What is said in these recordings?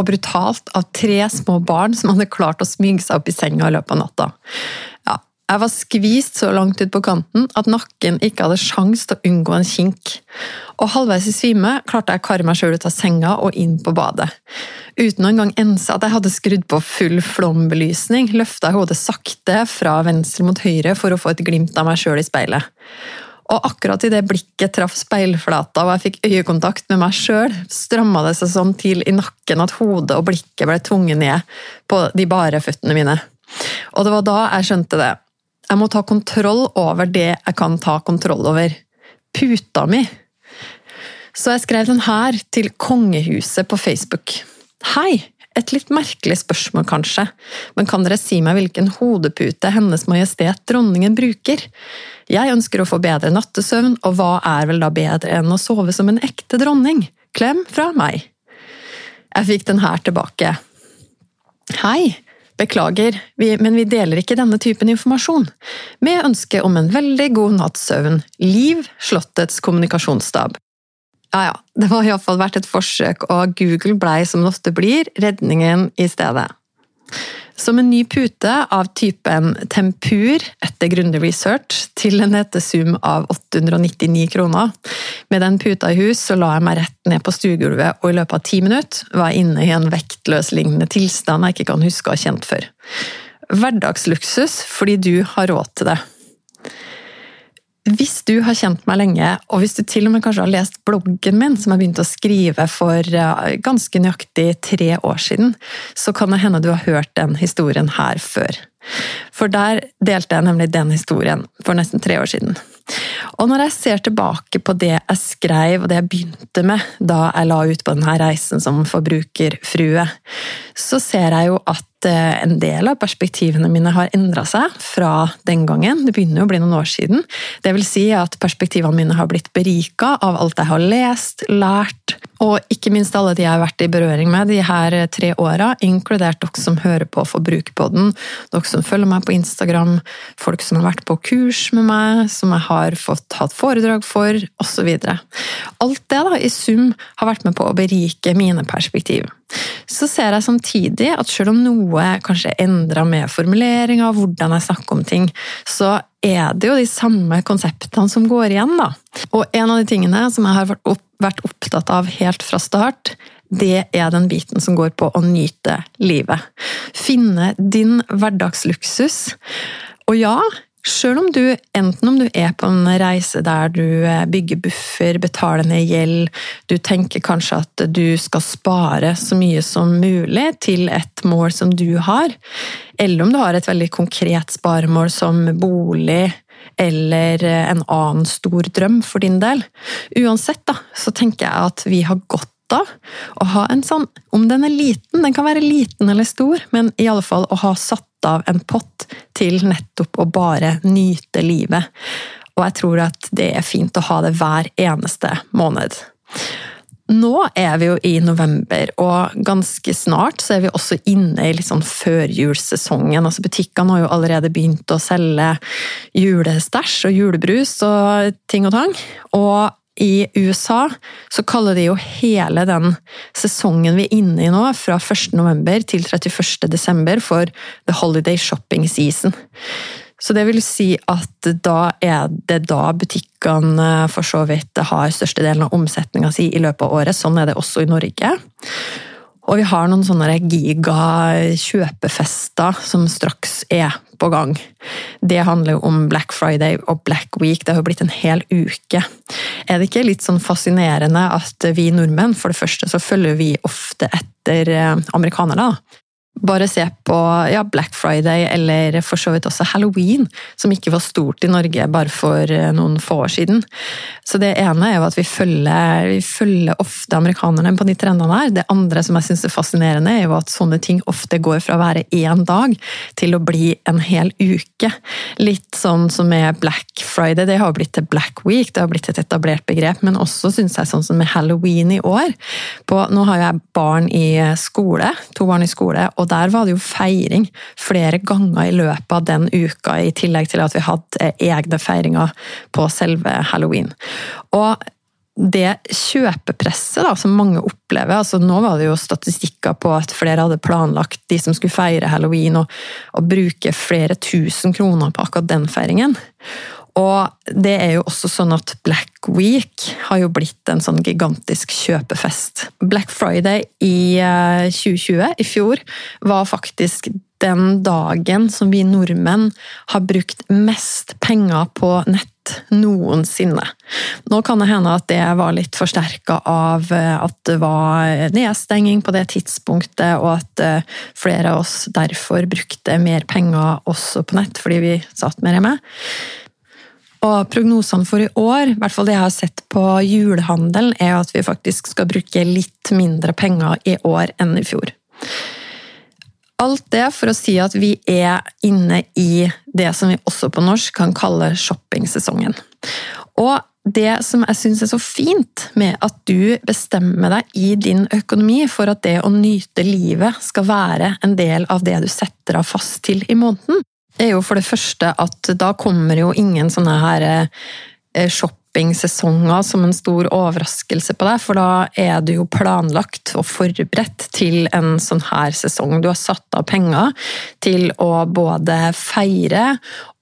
og brutalt av tre små barn som hadde klart å smyge seg opp i senga i løpet av natta. Ja, jeg var skvist så langt ut på kanten at nakken ikke hadde sjans til å unngå en kink. Og halvveis i svime klarte jeg å karre meg sjøl ut av senga og inn på badet. Uten å engang ense at jeg hadde skrudd på full flombelysning, løfta jeg hodet sakte fra venstre mot høyre for å få et glimt av meg sjøl i speilet. Og akkurat idet blikket traff speilflata og jeg fikk øyekontakt med meg sjøl, stramma det seg sånn til i nakken at hodet og blikket ble tvunget ned på de bare føttene mine. Og det var da jeg skjønte det. Jeg må ta kontroll over det jeg kan ta kontroll over. Puta mi. Så jeg skrev den her til kongehuset på Facebook. Hei! Et litt merkelig spørsmål, kanskje, men kan dere si meg hvilken hodepute Hennes Majestet Dronningen bruker? Jeg ønsker å få bedre nattesøvn, og hva er vel da bedre enn å sove som en ekte dronning? Klem fra meg. Jeg fikk den her tilbake. Hei! Beklager, men vi deler ikke denne typen informasjon. Med ønske om en veldig god natts søvn. Liv, Slottets kommunikasjonsstab. Ja ja, det var iallfall verdt et forsøk, og Google blei, som det ofte blir, redningen i stedet. Som en ny pute av typen Tempur etter grundig research til en nettesum av 899 kroner. Med den puta i hus så la jeg meg rett ned på stuegulvet, og i løpet av ti minutter var jeg inne i en vektløslignende tilstand jeg ikke kan huske å ha kjent før. Hverdagsluksus fordi du har råd til det. Hvis du har kjent meg lenge, og hvis du til og med kanskje har lest bloggen min, som jeg begynte å skrive for ganske nøyaktig tre år siden, så kan det hende du har hørt den historien her før. For der delte jeg nemlig den historien for nesten tre år siden. Og når jeg ser tilbake på det jeg skrev og det jeg begynte med da jeg la ut på denne reisen som forbrukerfrue, så ser jeg jo at eh, en del av perspektivene mine har endra seg fra den gangen. Det begynner jo å bli noen år siden. Det vil si at perspektivene mine har blitt berika av alt jeg har lest, lært, og ikke minst alle de jeg har vært i berøring med de her tre åra, inkludert dere som hører på Forbrukerpodden, dere som følger meg på Instagram, folk som har vært på kurs med meg, som jeg har fått hatt foredrag for, osv. Alt det da, i sum har vært med på å berike mine perspektiv. Så ser jeg samtidig at selv om noe kanskje er endra med formuleringa hvordan jeg snakker om ting, så er det jo de samme konseptene som går igjen, da. Og en av de tingene som jeg har vært opptatt av helt fra start, det er den biten som går på å nyte livet. Finne din hverdagsluksus. Og ja, Sjøl om du, enten om du er på en reise der du eh, bygger buffer, betaler ned gjeld, du tenker kanskje at du skal spare så mye som mulig til et mål som du har, eller om du har et veldig konkret sparemål som bolig eller eh, en annen stor drøm for din del. Uansett da, så tenker jeg at vi har godt av å ha en sånn, om den er liten, den kan være liten eller stor, men i alle fall å ha satt av en pott til nettopp å bare nyte livet. Og jeg tror at det er fint å ha det hver eneste måned. Nå er vi jo i november, og ganske snart så er vi også inne i liksom førjulssesongen. Altså Butikkene har jo allerede begynt å selge julestæsj og julebrus og ting og tang. Og i USA så kaller de jo hele den sesongen vi er inne i nå, fra 1.11. til 31.12. for the holiday shopping season. Så det vil si at da er det da butikkene for så vidt har størstedelen av omsetninga si i løpet av året. Sånn er det også i Norge. Og vi har noen sånne giga-kjøpefester som straks er på gang. Det handler jo om Black Friday og Black Week. Det har jo blitt en hel uke. Er det ikke litt sånn fascinerende at vi nordmenn, for det første så følger vi ofte etter amerikanere, amerikanerne, da. Bare se på ja, Black Friday eller for så vidt også Halloween, som ikke var stort i Norge bare for eh, noen få år siden. Så det ene er jo at vi følger, vi følger ofte amerikanerne på de trendene her. Det andre som jeg syns er fascinerende, er jo at sånne ting ofte går fra å være én dag til å bli en hel uke. Litt sånn som med Black Friday, det har blitt til Black Week, det har blitt et etablert begrep. Men også syns jeg sånn som med Halloween i år. På, nå har jeg barn i skole, to barn i skole. Og der var det jo feiring flere ganger i løpet av den uka, i tillegg til at vi hadde egne feiringer på selve halloween. Og det kjøpepresset da, som mange opplever altså Nå var det jo statistikker på at flere hadde planlagt de som skulle feire halloween, å bruke flere tusen kroner på akkurat den feiringen. Og det er jo også sånn at Black Week har jo blitt en sånn gigantisk kjøpefest. Black Friday i 2020, eh, i fjor, var faktisk den dagen som vi nordmenn har brukt mest penger på nett noensinne. Nå kan det hende at det var litt forsterka av eh, at det var nedstenging på det tidspunktet, og at eh, flere av oss derfor brukte mer penger også på nett fordi vi satt mer hjemme. Og prognosene for i år, i hvert fall det jeg har sett på julehandelen, er at vi faktisk skal bruke litt mindre penger i år enn i fjor. Alt det for å si at vi er inne i det som vi også på norsk kan kalle shoppingsesongen. Og det som jeg syns er så fint med at du bestemmer deg i din økonomi for at det å nyte livet skal være en del av det du setter av fast til i måneden, er jo for det første at da kommer jo ingen sånne her eh, shoppingsesonger som en stor overraskelse på deg, for da er du jo planlagt og forberedt til en sånn her sesong. Du har satt av penger til å både feire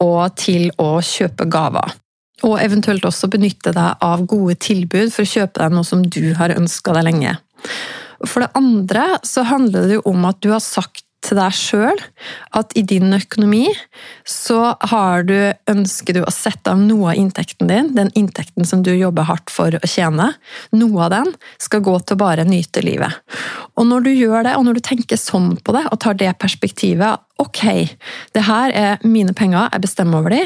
og til å kjøpe gaver. Og eventuelt også benytte deg av gode tilbud for å kjøpe deg noe som du har ønska deg lenge. For det andre så handler det jo om at du har sagt til deg sjøl at i din økonomi så har du, ønsker du å sette av noe av inntekten din, den inntekten som du jobber hardt for å tjene, noe av den skal gå til å bare nyte livet. Og når du gjør det, og når du tenker sånn på det, og tar det perspektivet ok, det her er mine penger, jeg bestemmer over de,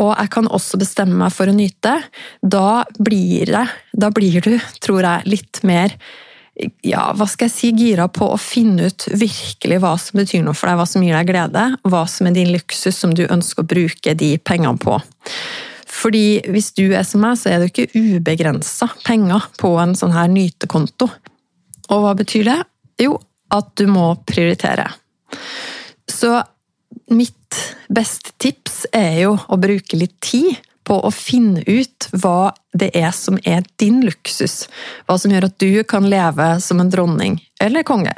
og jeg kan også bestemme meg for å nyte, da blir det, da blir du, tror jeg, litt mer ja, hva skal jeg si, gira på å finne ut virkelig hva som betyr noe for deg, hva som gir deg glede, hva som er din luksus som du ønsker å bruke de pengene på. Fordi hvis du er som meg, så er det ikke ubegrensa penger på en sånn her nytekonto. Og hva betyr det? Jo, at du må prioritere. Så mitt beste tips er jo å bruke litt tid på å finne ut hva det er som er din luksus. Hva som gjør at du kan leve som en dronning eller konge.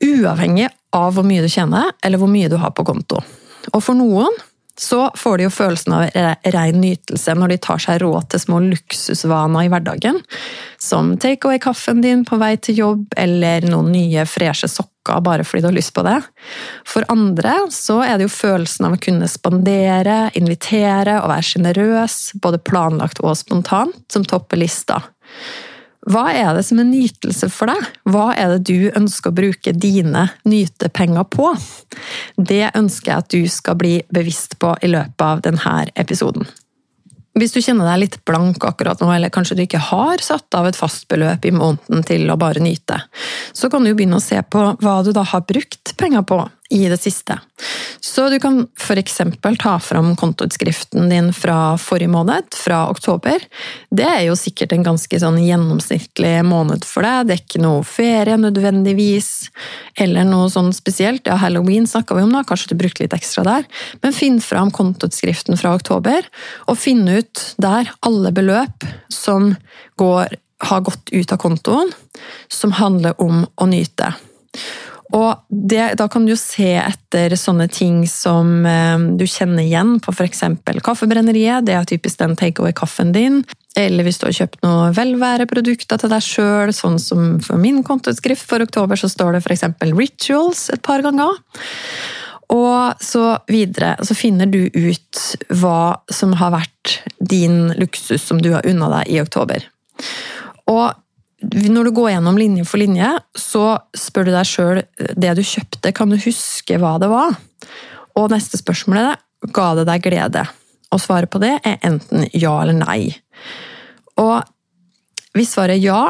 Uavhengig av hvor mye du tjener, eller hvor mye du har på konto. Og for noen så får de jo følelsen av ren nytelse når de tar seg råd til små luksusvaner i hverdagen. Som take away-kaffen din på vei til jobb, eller noen nye, freshe sokker bare fordi du har lyst på det. For andre så er det jo følelsen av å kunne spandere, invitere og være sjenerøs, både planlagt og spontant, som topper lista. Hva er det som er nytelse for deg? Hva er det du ønsker å bruke dine nytepenger på? Det ønsker jeg at du skal bli bevisst på i løpet av denne episoden. Hvis du kjenner deg litt blank akkurat nå, eller kanskje du ikke har satt av et fast beløp i måneden til å bare nyte, så kan du begynne å se på hva du da har brukt penger på i det siste. Så du kan f.eks. ta fram kontoutskriften din fra forrige måned, fra oktober. Det er jo sikkert en ganske sånn gjennomsnittlig måned for deg. Det er ikke noe ferie nødvendigvis, eller noe sånn spesielt. Ja, halloween snakka vi om, da, kanskje du brukte litt ekstra der. Men finn fram kontoutskriften fra oktober, og finn ut der alle beløp som går, har gått ut av kontoen, som handler om å nyte. Og det, da kan du jo se etter sånne ting som eh, du kjenner igjen på f.eks. Kaffebrenneriet. Det er typisk den takeaway-kaffen din. Eller hvis du har kjøpt noen velværeprodukter til deg sjøl, sånn som for min kontoutskrift for oktober, så står det f.eks. Rituals et par ganger. Og så videre. Så finner du ut hva som har vært din luksus som du har unna deg i oktober. Og når du går gjennom linje for linje, så spør du deg sjøl det du kjøpte, kan du huske hva det var? Og neste spørsmål er ga det deg glede? Og svaret på det er enten ja eller nei. Og hvis svaret er ja,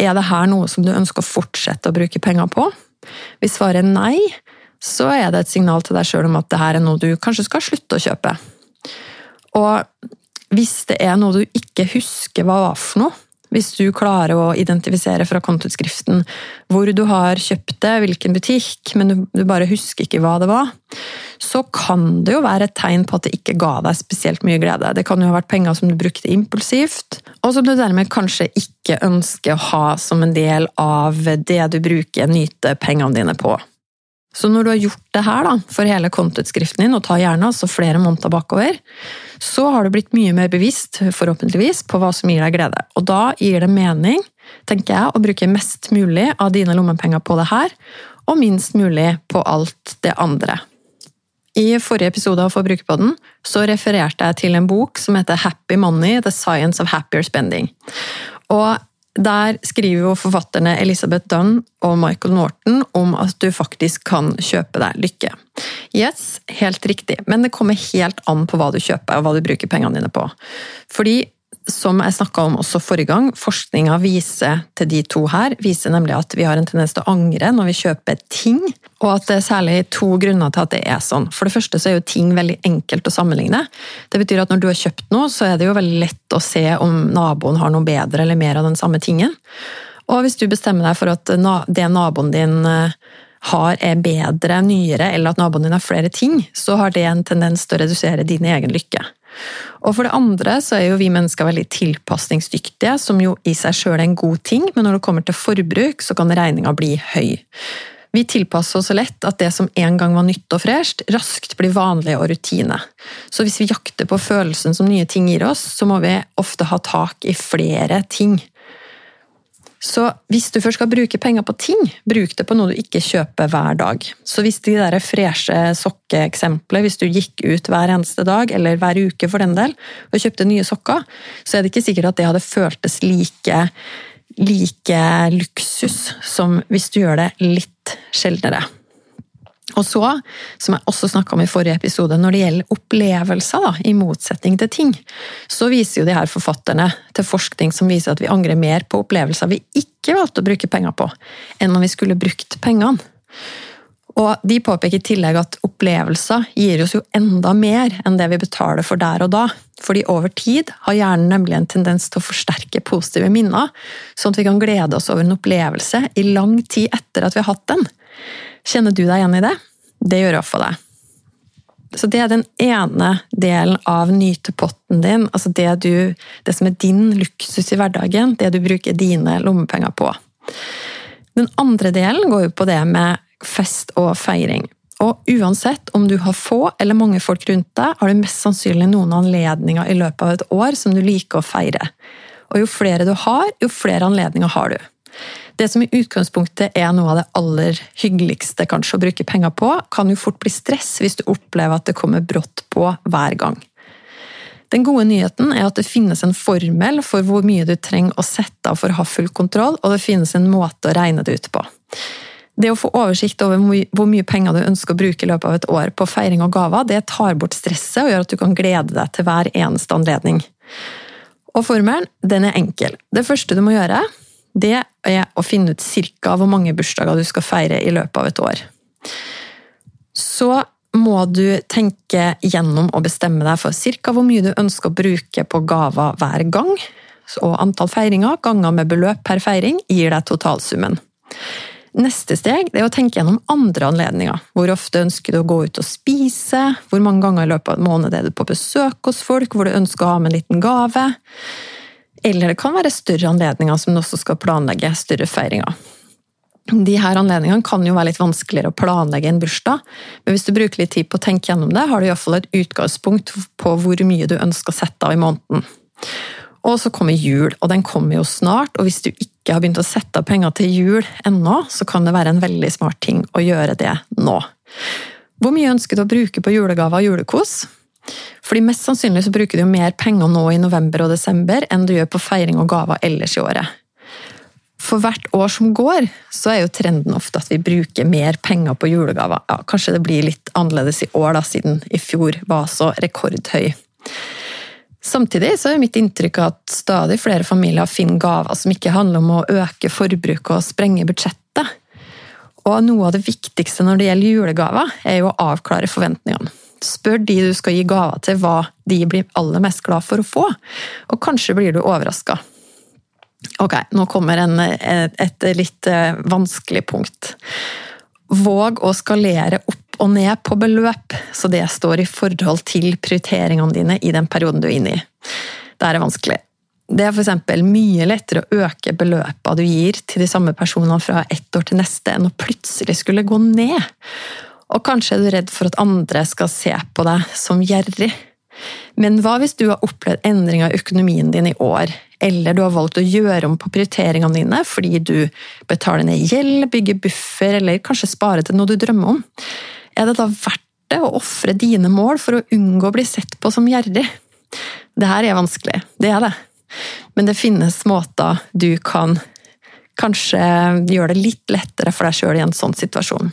er det her noe som du ønsker å fortsette å bruke penger på? Hvis svaret er nei, så er det et signal til deg sjøl om at det her er noe du kanskje skal slutte å kjøpe. Og hvis det er noe du ikke husker hva var for noe, hvis du klarer å identifisere fra kontoutskriften hvor du har kjøpt det, hvilken butikk, men du, bare husker ikke hva det var, så kan det jo være et tegn på at det ikke ga deg spesielt mye glede. Det kan jo ha vært penger som du brukte impulsivt, og som du dermed kanskje ikke ønsker å ha som en del av det du bruker nytepengene dine på. Så når du har gjort det her da, for hele kontoutskriften din, og tar gjerne altså flere måneder bakover, så har du blitt mye mer bevisst, forhåpentligvis, på hva som gir deg glede. Og da gir det mening, tenker jeg, å bruke mest mulig av dine lommepenger på det her, og minst mulig på alt det andre. I forrige episode av Forbrukerpodden så refererte jeg til en bok som heter Happy Money – The Science of Happier Spending. Og der skriver jo forfatterne Elisabeth Dunn og Michael Norton om at du faktisk kan kjøpe deg lykke. Yes, helt riktig, men det kommer helt an på hva du kjøper og hva du bruker pengene dine på. Fordi som jeg snakka om også forrige gang, forskninga viser til de to her, viser nemlig at vi har en tendens til å angre når vi kjøper ting, og at det er særlig to grunner til at det er sånn. For det første så er jo ting veldig enkelt å sammenligne. Det betyr at når du har kjøpt noe, så er det jo veldig lett å se om naboen har noe bedre eller mer av den samme tingen. Og hvis du bestemmer deg for at det naboen din eh, har er bedre, nyere, eller at naboen din har flere ting, så har det en tendens til å redusere din egen lykke. Og for det andre så er jo vi mennesker veldig tilpasningsdyktige, som jo i seg sjøl er en god ting, men når det kommer til forbruk, så kan regninga bli høy. Vi tilpasser oss så lett at det som en gang var nytt og fresht, raskt blir vanlig og rutine. Så hvis vi jakter på følelsen som nye ting gir oss, så må vi ofte ha tak i flere ting. Så hvis du først skal bruke penger på ting, bruk det på noe du ikke kjøper hver dag. Så hvis de der freshe sokkeeksempelet, hvis du gikk ut hver eneste dag, eller hver uke for den del, og kjøpte nye sokker, så er det ikke sikkert at det hadde føltes like, like luksus som hvis du gjør det litt sjeldnere. Og så, som jeg også snakka om i forrige episode, når det gjelder opplevelser, da, i motsetning til ting, så viser jo de her forfatterne til forskning som viser at vi angrer mer på opplevelser vi ikke valgte å bruke penger på, enn om vi skulle brukt pengene. Og De påpeker i tillegg at opplevelser gir oss jo enda mer enn det vi betaler for der og da. Fordi over tid har hjernen nemlig en tendens til å forsterke positive minner, sånn at vi kan glede oss over en opplevelse i lang tid etter at vi har hatt den. Kjenner du deg igjen i det? Det gjør iallfall jeg. Så det er den ene delen av nytepotten din, altså det, du, det som er din luksus i hverdagen, det du bruker dine lommepenger på. Den andre delen går jo på det med fest og feiring. Og uansett om du har få eller mange folk rundt deg, har du mest sannsynlig noen anledninger i løpet av et år som du liker å feire. Og jo flere du har, jo flere anledninger har du. Det som i utgangspunktet er noe av det aller hyggeligste kanskje å bruke penger på, kan jo fort bli stress hvis du opplever at det kommer brått på hver gang. Den gode nyheten er at det finnes en formel for hvor mye du trenger å sette av for å ha full kontroll, og det finnes en måte å regne det ut på. Det å få oversikt over hvor mye penger du ønsker å bruke i løpet av et år på feiring og gaver, det tar bort stresset og gjør at du kan glede deg til hver eneste anledning. Og formelen den er enkel. Det første du må gjøre, det er å finne ut cirka hvor mange bursdager du skal feire i løpet av et år. Så må du tenke gjennom og bestemme deg for cirka hvor mye du ønsker å bruke på gaver hver gang. Og antall feiringer ganger med beløp per feiring gir deg totalsummen. Neste steg er å tenke gjennom andre anledninger. Hvor ofte ønsker du å gå ut og spise? Hvor mange ganger i løpet av en måned er du på besøk hos folk hvor du ønsker å ha med en liten gave? Eller det kan være større anledninger som du også skal planlegge større feiringer. De her anledningene kan jo være litt vanskeligere å planlegge en bursdag, men hvis du bruker litt tid på å tenke gjennom det, har du iallfall et utgangspunkt på hvor mye du ønsker å sette av i måneden. Og så kommer jul, og den kommer jo snart, og hvis du ikke har begynt å sette av penger til jul ennå, så kan det være en veldig smart ting å gjøre det nå. Hvor mye ønsker du å bruke på julegaver og julekos? Fordi Mest sannsynlig så bruker du mer penger nå i november og desember enn du gjør på feiring og gaver ellers i året. For hvert år som går, så er jo trenden ofte at vi bruker mer penger på julegaver. Ja, kanskje det blir litt annerledes i år, da, siden i fjor var så rekordhøy. Samtidig så er mitt inntrykk at stadig flere familier finner gaver som ikke handler om å øke forbruket og sprenge budsjettet. Og noe av det viktigste når det gjelder julegaver, er jo å avklare forventningene. Spør de du skal gi gaver til, hva de blir aller mest glad for å få, og kanskje blir du overraska. Ok, nå kommer en, et litt eh, vanskelig punkt. Våg å skalere opp og ned på beløp, så det står i forhold til prioriteringene dine i den perioden du er inne i. Det er vanskelig. Det er f.eks. mye lettere å øke beløpene du gir til de samme personene fra ett år til neste, enn å plutselig skulle gå ned. Og kanskje er du redd for at andre skal se på deg som gjerrig. Men hva hvis du har opplevd endringer i økonomien din i år, eller du har valgt å gjøre om på prioriteringene dine fordi du betaler ned gjeld, bygger buffer eller kanskje sparer til noe du drømmer om? Er det da verdt det å ofre dine mål for å unngå å bli sett på som gjerrig? Det her er vanskelig, det er det. Men det finnes måter du kan kanskje gjøre det litt lettere for deg sjøl i en sånn situasjon.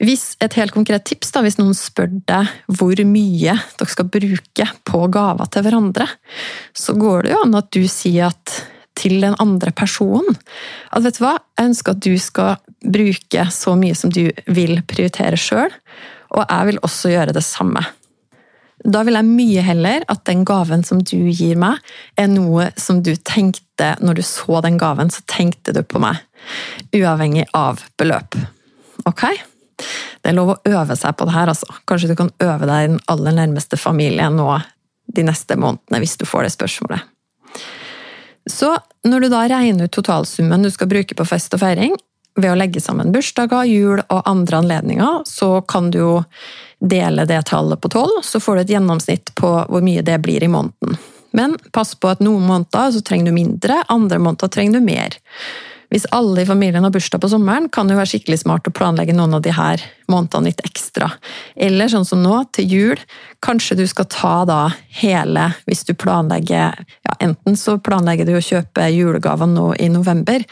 Hvis et helt konkret tips, da, hvis noen spør deg hvor mye dere skal bruke på gaver til hverandre, så går det jo an at du sier at til den andre personen at vet du hva, jeg ønsker at du skal bruke så mye som du vil prioritere sjøl, og jeg vil også gjøre det samme. Da vil jeg mye heller at den gaven som du gir meg, er noe som du tenkte når du så den gaven, så tenkte du på meg. Uavhengig av beløp. Ok? Det er lov å øve seg på det her, altså. Kanskje du kan øve deg i den aller nærmeste familien nå de neste månedene, hvis du får det spørsmålet. Så når du da regner ut totalsummen du skal bruke på fest og feiring, ved å legge sammen bursdager, jul og andre anledninger, så kan du jo dele det tallet på tolv, så får du et gjennomsnitt på hvor mye det blir i måneden. Men pass på at noen måneder så trenger du mindre, andre måneder trenger du mer. Hvis alle i familien har bursdag på sommeren, kan det jo være skikkelig smart å planlegge noen av de her månedene litt ekstra. Eller sånn som nå, til jul, kanskje du skal ta da hele hvis du planlegger ja, Enten så planlegger du å kjøpe julegaver nå i november.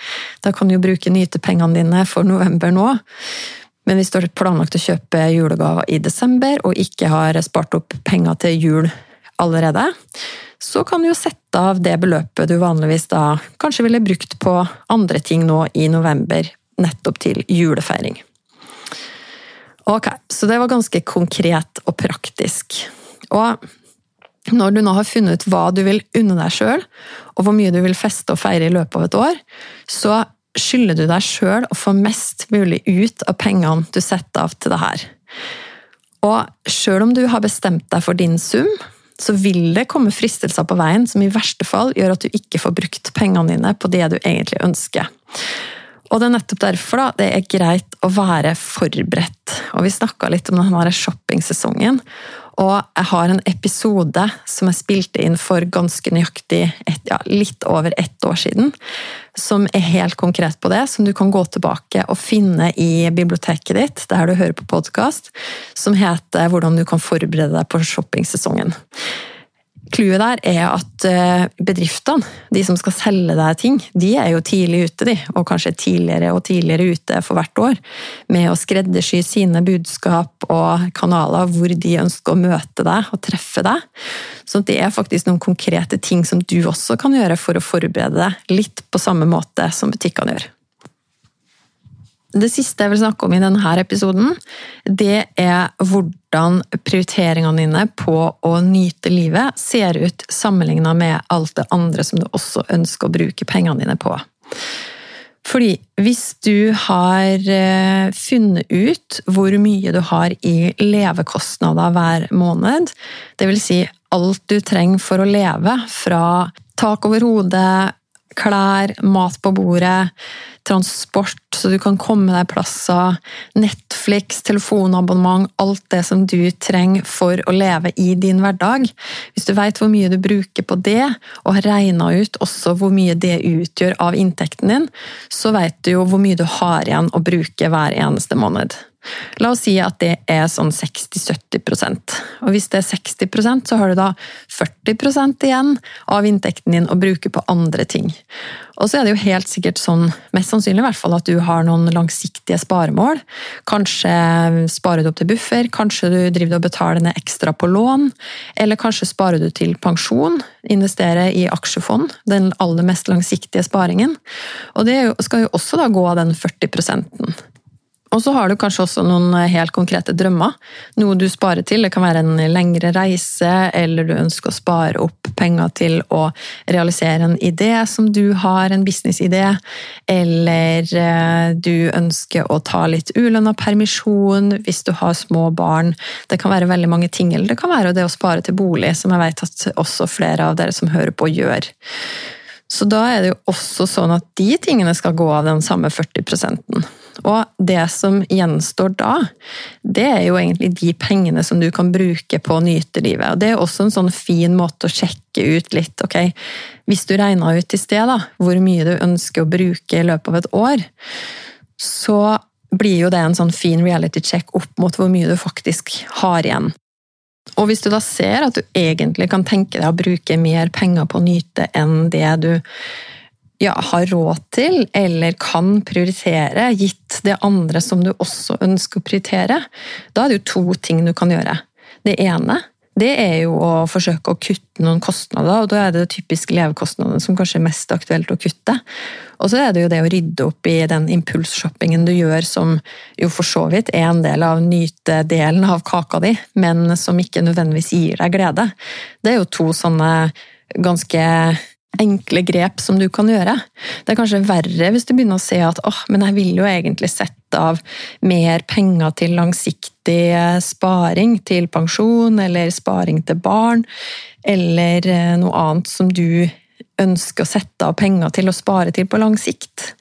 Da kan du jo bruke nytepengene dine for november nå. Men hvis du har planlagt å kjøpe julegaver i desember og ikke har spart opp penger til jul allerede, så kan du jo sette av det beløpet du vanligvis da kanskje ville brukt på andre ting nå i november, nettopp til julefeiring. Ok, så det var ganske konkret og praktisk. Og når du nå har funnet ut hva du vil unne deg sjøl, og hvor mye du vil feste og feire i løpet av et år, så skylder du deg sjøl å få mest mulig ut av pengene du setter av til det her. Og sjøl om du har bestemt deg for din sum, så vil det komme fristelser på veien som i verste fall gjør at du ikke får brukt pengene dine på det du egentlig ønsker. Og det er nettopp derfor da, det er greit å være forberedt. Og Vi snakka litt om denne shoppingsesongen. Og jeg har en episode som jeg spilte inn for ganske nøyaktig et, ja, litt over ett år siden, som er helt konkret på det, som du kan gå tilbake og finne i biblioteket ditt, der du hører på podkast, som heter 'Hvordan du kan forberede deg på shoppingsesongen'. Clouet der er at eh, bedriftene, de som skal selge deg ting, de er jo tidlig ute, de, og kanskje tidligere og tidligere ute for hvert år, med å skreddersy sine budskap og kanaler hvor de ønsker å møte deg og treffe deg. Så det er faktisk noen konkrete ting som du også kan gjøre for å forberede deg litt på samme måte som butikkene gjør. Det siste jeg vil snakke om i denne episoden, det er hvordan prioriteringene dine på å nyte livet ser ut sammenligna med alt det andre som du også ønsker å bruke pengene dine på. Fordi hvis du har eh, funnet ut hvor mye du har i levekostnader hver måned, dvs. Si alt du trenger for å leve, fra tak over hodet, klær, mat på bordet, transport, så du kan komme deg plasser, Netflix, telefonabonnement, alt det som du trenger for å leve i din hverdag. Hvis du vet hvor mye du bruker på det, og har regna ut også hvor mye det utgjør av inntekten din, så vet du jo hvor mye du har igjen å bruke hver eneste måned. La oss si at det er sånn 60-70% Og hvis det er 60% så har du da 40% igjen av inntekten din å bruke på andre ting. Og så er det jo helt sikkert sånn, mest sannsynlig i hvert fall, at du har noen langsiktige sparemål. Kanskje sparer du opp til buffer, kanskje du driver og betaler ned ekstra på lån. Eller kanskje sparer du til pensjon, investerer i aksjefond, den aller mest langsiktige sparingen. Og det skal jo også da gå av den 40 -en. Og så har du kanskje også noen eh, helt konkrete drømmer. Noe du sparer til. Det kan være en lengre reise, eller du ønsker å spare opp penger til å realisere en idé som du har, en businessidé. Eller eh, du ønsker å ta litt ulønna permisjon hvis du har små barn. Det kan være veldig mange ting. Eller det kan være det å spare til bolig, som jeg vet at også flere av dere som hører på, gjør. Så da er det jo også sånn at de tingene skal gå av den samme 40 og det som gjenstår da, det er jo egentlig de pengene som du kan bruke på å nyte livet. Og det er også en sånn fin måte å sjekke ut litt, ok, hvis du regna ut i sted da, hvor mye du ønsker å bruke i løpet av et år, så blir jo det en sånn fin reality check opp mot hvor mye du faktisk har igjen. Og hvis du da ser at du egentlig kan tenke deg å bruke mer penger på å nyte enn det du ja, har råd til eller kan prioritere, gitt det andre som du også ønsker å prioritere, da er det jo to ting du kan gjøre. Det ene det er jo å forsøke å kutte noen kostnader, og da er det typisk levekostnadene som kanskje er mest aktuelt å kutte. Og så er det jo det å rydde opp i den impulsshoppingen du gjør, som jo for så vidt er en del av nytedelen av kaka di, men som ikke nødvendigvis gir deg glede. Det er jo to sånne ganske enkle grep som du kan gjøre. Det er kanskje verre hvis du begynner å se at åh, men jeg vil jo egentlig sette av mer penger til langsiktig eh, sparing, til pensjon eller sparing til barn, eller eh, noe annet som du ønsker å sette av penger til å spare til på lang sikt.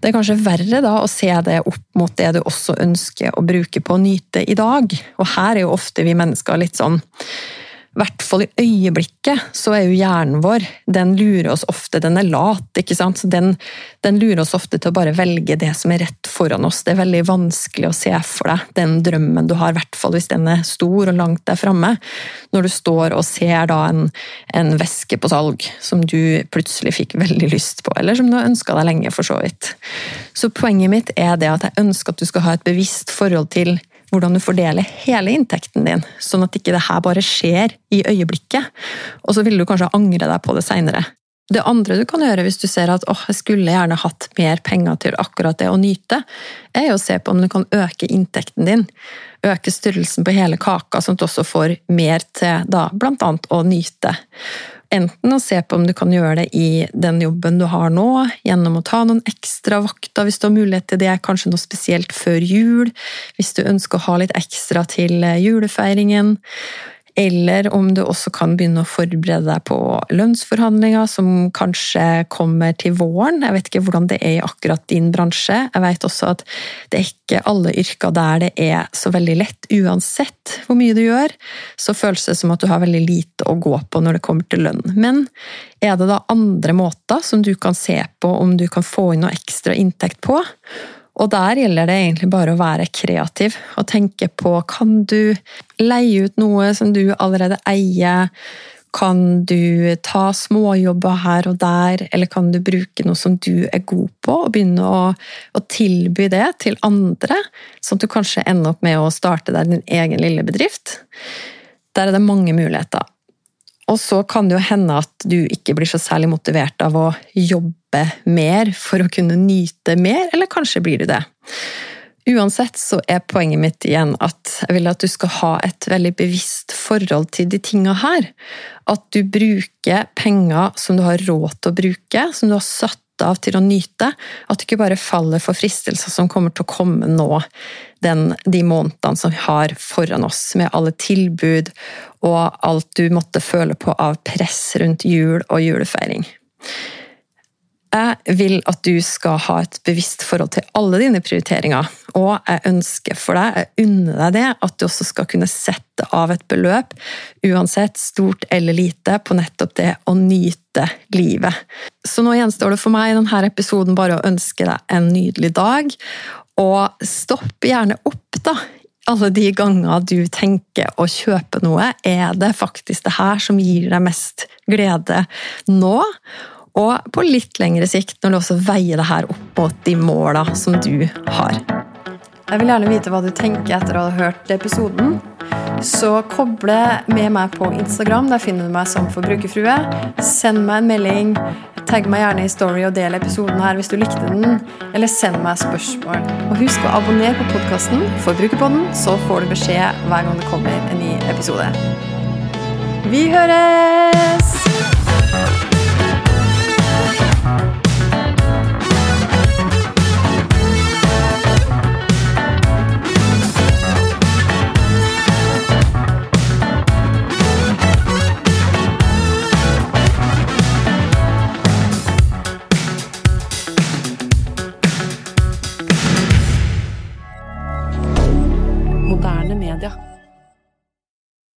Det er kanskje verre da å se det opp mot det du også ønsker å bruke på å nyte i dag. Og her er jo ofte vi mennesker litt sånn hvert fall i øyeblikket, så er jo hjernen vår Den lurer oss ofte. Den er lat, ikke sant. Den, den, lurer oss ofte til å bare velge det som er rett foran oss. Det er veldig vanskelig å se for deg den drømmen du har, i hvert fall hvis den er stor og langt der framme. Når du står og ser da en, en veske på salg som du plutselig fikk veldig lyst på, eller som du har ønska deg lenge, for så vidt. Så poenget mitt er det at jeg ønsker at du skal ha et bevisst forhold til hvordan du fordeler hele inntekten din, sånn at ikke det her bare skjer i øyeblikket, og så vil du kanskje angre deg på det seinere. Det andre du kan gjøre hvis du ser at åh, jeg skulle gjerne hatt mer penger til akkurat det å nyte, er å se på om du kan øke inntekten din. Øke størrelsen på hele kaka, sånn at du også får mer til da, blant annet å nyte. Enten å se på om du kan gjøre det i den jobben du har nå, gjennom å ta noen ekstra vakter hvis du har mulighet til det, kanskje noe spesielt før jul, hvis du ønsker å ha litt ekstra til julefeiringen. Eller om du også kan begynne å forberede deg på lønnsforhandlinger som kanskje kommer til våren. Jeg vet ikke hvordan det er i akkurat din bransje. Jeg vet også at det er ikke alle yrker der det er så veldig lett. Uansett hvor mye du gjør, så føles det som at du har veldig lite å gå på når det kommer til lønn. Men er det da andre måter som du kan se på om du kan få inn noe ekstra inntekt på? Og der gjelder det egentlig bare å være kreativ og tenke på kan du leie ut noe som du allerede eier? Kan du ta småjobber her og der, eller kan du bruke noe som du er god på, og begynne å, å tilby det til andre, sånn at du kanskje ender opp med å starte deg din egen lille bedrift? Der er det mange muligheter. Og så kan det jo hende at du ikke blir så særlig motivert av å jobbe mer for å kunne nyte mer, eller kanskje blir du det. Uansett så er poenget mitt igjen at jeg vil at du skal ha et veldig bevisst forhold til de tinga her. At du bruker penger som du har råd til å bruke, som du har satt av til å nyte. At du ikke bare faller for fristelser som kommer til å komme nå, den, de månedene som vi har foran oss, med alle tilbud og alt du måtte føle på av press rundt jul og julefeiring. Jeg vil at du skal ha et bevisst forhold til alle dine prioriteringer, og jeg ønsker for deg, jeg unner deg det, at du også skal kunne sette av et beløp, uansett stort eller lite, på nettopp det å nyte livet. Så nå gjenstår det for meg i denne episoden bare å ønske deg en nydelig dag, Og stopp gjerne opp, da. Alle de ganger du tenker å kjøpe noe, er det faktisk det her som gir deg mest glede nå? Og på litt lengre sikt, når du også veier det her opp mot de måla som du har. Jeg vil gjerne vite hva du tenker etter å ha hørt episoden. Så koble med meg på Instagram. Der finner du meg som forbrukerfrue. Send meg en melding. Tagg meg gjerne i Story og del episoden her hvis du likte den. Eller send meg spørsmål. Og husk å abonnere på podkasten Forbrukerpodden, så får du beskjed hver gang det kommer en ny episode. Vi høres!